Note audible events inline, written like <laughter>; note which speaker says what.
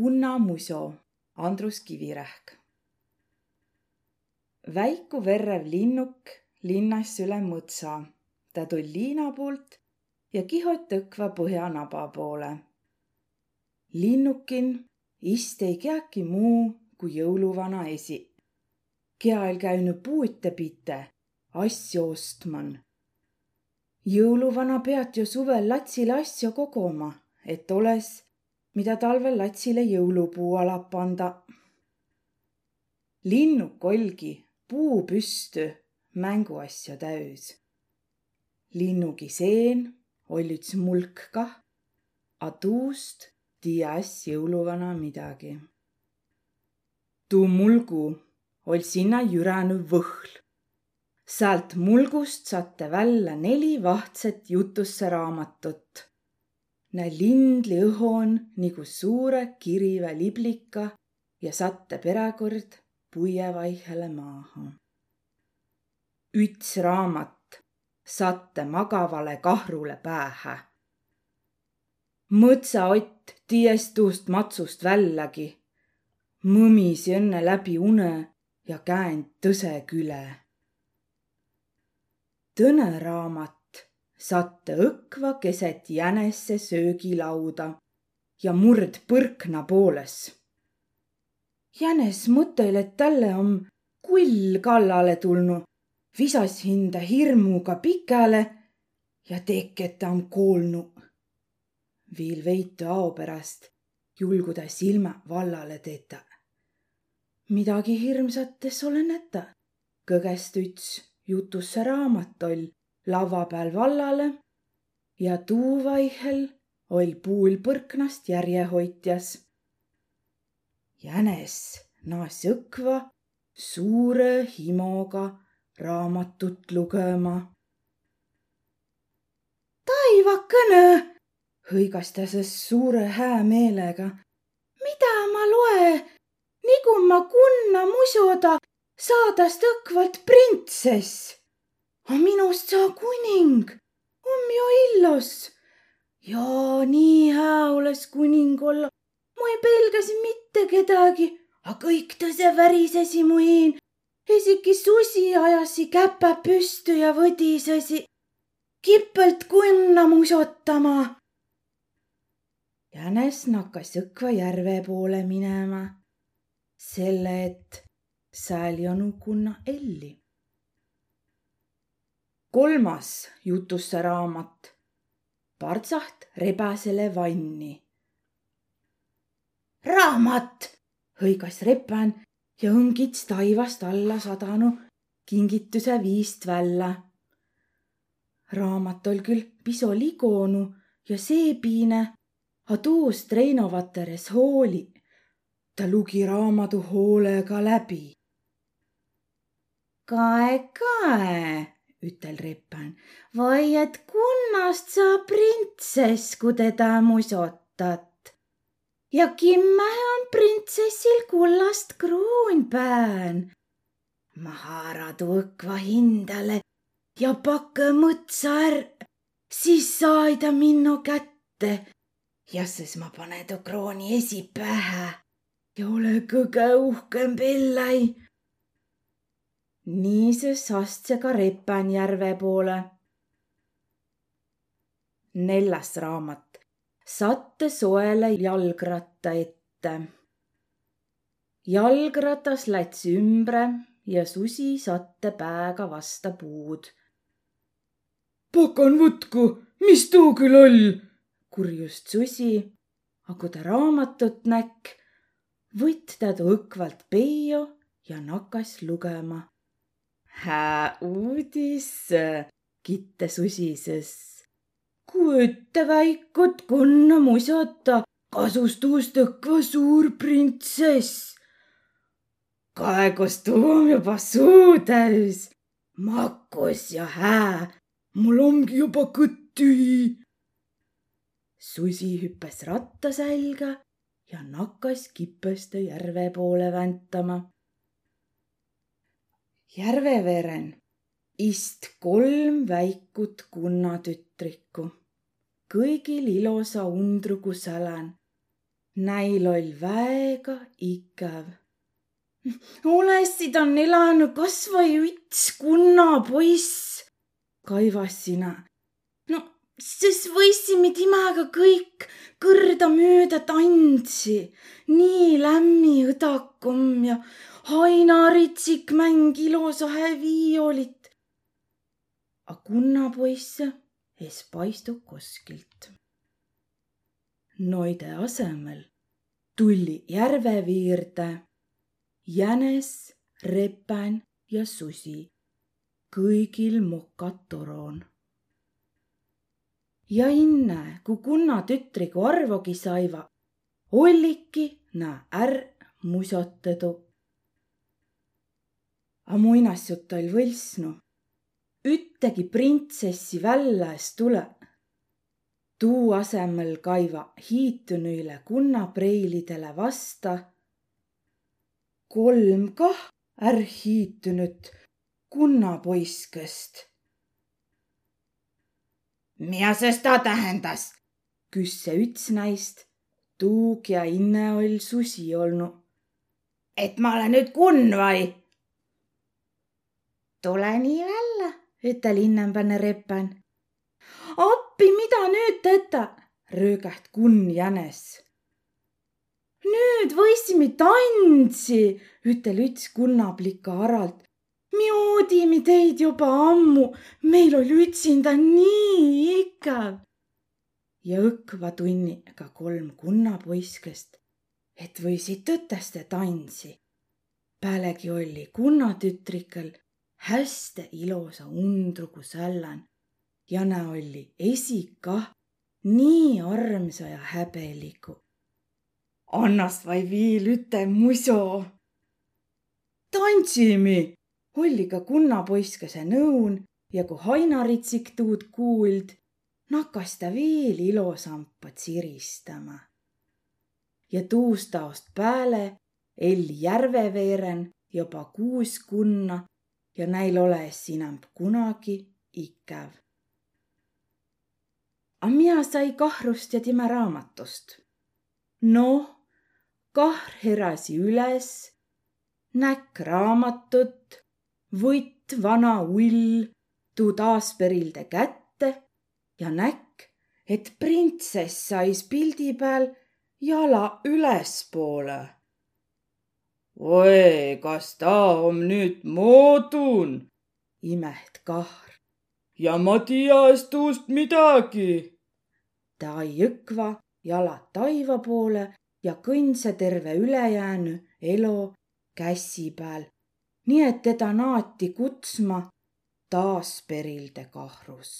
Speaker 1: Kunna muso, Andrus Kivirähk. väiku verrev linnuk linnas üle mõtsa. ta tuli liina poolt ja kihot tõkva põhjanaba poole. linnukin ist ei kiäki muu kui jõuluvana esi. keal käinud puute pite, asju ostman. jõuluvana pead ju suvel latsile asju koguma, et oles mida talvel latsile jõulupuu ala panda. linnuk olgi puu püstü mänguasja täüs. linnugi seen oll' üts mulk kah, a tuust tiiäs jõuluvana midagi. tuu mulgu oll' sinna jüränü võhl. säält mulgust satte välja neli vahtset jutusse raamatut Nä lindli õhon nigu suure kirive liblika ja satte perekord puievaighele maaha. üts raamat satte magavale kahrule päähä. mõtsaott ties tuust matsust vällagi, mõmisi õnne läbi une ja käänd tõse küle. tõne raamat satte õkva keset jänesse söögilauda ja murd põrkna pooles. jänes mõtel, et talle on kull kallale tulnu, visas hinda hirmuga pikale ja tekk, et ta on koolnu. viil veitu ao pärast julgu ta silma vallale tetä. midagi hirmsates ole näta, kõgest üts jutusse raamat oll laua peal vallale ja tuuvaihel oll puul põrknast järjehoitjas. jänes naas õkva suure himoga raamatut lugema. taivakõne, hõigas ta ses suure häämeelega. mida ma loe, nigu ma kunna musuda saadast õkvalt printsess a minust saa kuning, on ju illos. ja nii hää oleks kuning olla. ma ei pelgasi mitte kedagi, a kõik tõse värisesi mu hiin. isegi susi ajasi käpa püstü ja võdisesi kipelt kunna musotama. jänes nakkas Jõkva järve poole minema, selle et sääl jonu kunna Elli kolmas jutusse raamat Partsaht rebasele vanni. raamat, hõigas Repan ja õngits taivast alla sadanu kingituse viist välja. raamat oll küll piso ligonu ja seepiine, a tuust Reino Vateres hooli. ta lugi raamatu hoolega läbi. kae, kae ütel Repan. vai et kunnast saa printsess, kui teda musotat. ja kimmähe on printsessil kullast kruun pään. ma haaradu õkva hindale ja pakke mõtsa är, siis sai ta minno kätte. ja siis ma pane too krooni esipähe ja ole kõige uhkem pillai niisiis astse ka Repanjärve poole. neljas raamat Satte soele jalgratta ette. jalgratas läts ümbre ja susi satte pääga vasta puud.
Speaker 2: pakan võtku, mis tuu küll oll?
Speaker 1: kurjust susi, aga ta raamatut näkk, võtt ta too õkvalt peio ja nakas lugema
Speaker 3: hää uudis, kitte susises.
Speaker 1: kujuta väikut kunna musata, kasus tuust õkva suur printsess.
Speaker 3: kaegust tuu on juba suu täis,
Speaker 1: makus ja hää.
Speaker 2: mul ongi juba kõtt tühi.
Speaker 1: susi hüppas ratta selga ja nakkas kipõste järve poole väntama Järveveren ist kolm väikut kunnatütrikku, kõigil ilosa undrugu sälän.
Speaker 3: näil oll väega ikav. <laughs> olessid on elanud kasvõi üts kunnapoiss, kaivas sina. Siis võisime temaga kõik kõrdamööda tantsi, nii lämmi õdakum ja hainaritsik mäng ilusa viiolit. A kunnapoisse es paistu koskilt. Noide asemel tulli järve viirde jänes, repän ja susi, kõigil mokad toroon. Ja inne, kui kunna tütrigu arvogi saiva, olliki nä ärq musotõdu. A muinasjutt oll võlsnu. üttegi printsessi välja es tule tuu asemel kaiva hiitunuile kunnapreilidele vasta kolm kah ärq hiitunut kunnapoiskõst.
Speaker 1: Mida ses ta tähendas?
Speaker 3: küsse üts näist. tuug ja inne oll susi olnu.
Speaker 1: et ma olen nüüd kunn vai?
Speaker 3: tule nii välja, ütel innembane repän appi, mida nüüd tetä? röögäht kunn jänes. nüüd võisime tantsi, ütel üts kunnaplika aralt. Me oodime teid juba ammu, meil oli ütsinda nii ikav. ja õkva tunni ka kolm kunnapoiskest, et võisid tõteste tantsi. pealegi oli kunnatütrikel hästi ilusa undrugu sällan Jana olli esikah nii armsa ja häbeligu. annas vai viil üte muso. tantsimi, olli ka kunnapoiskese nõun ja kui Hainaritsik tuud kuuld, nakkas ta veel ilosampa tsiristama. ja tuust taost pääle elli järveveeren juba kuus kunna ja näil oles inämb kunagi ikäv a mina sai kahrust ja tema raamatust. noh, kahr herasi üles, näkk raamatut, võtt vana ull, tuu taasperilde kätte ja näkk, et printsess sais pildi peal jala ülespoole.
Speaker 2: oi, kas ta on nüüd moodun?
Speaker 3: imeht kahr
Speaker 2: ja ma tiias tuust midagi.
Speaker 3: ta jõkva jalad taiva poole ja kõndse terve ülejäänu elo kässi peal, nii et teda naati kutsma taas perilde kahrus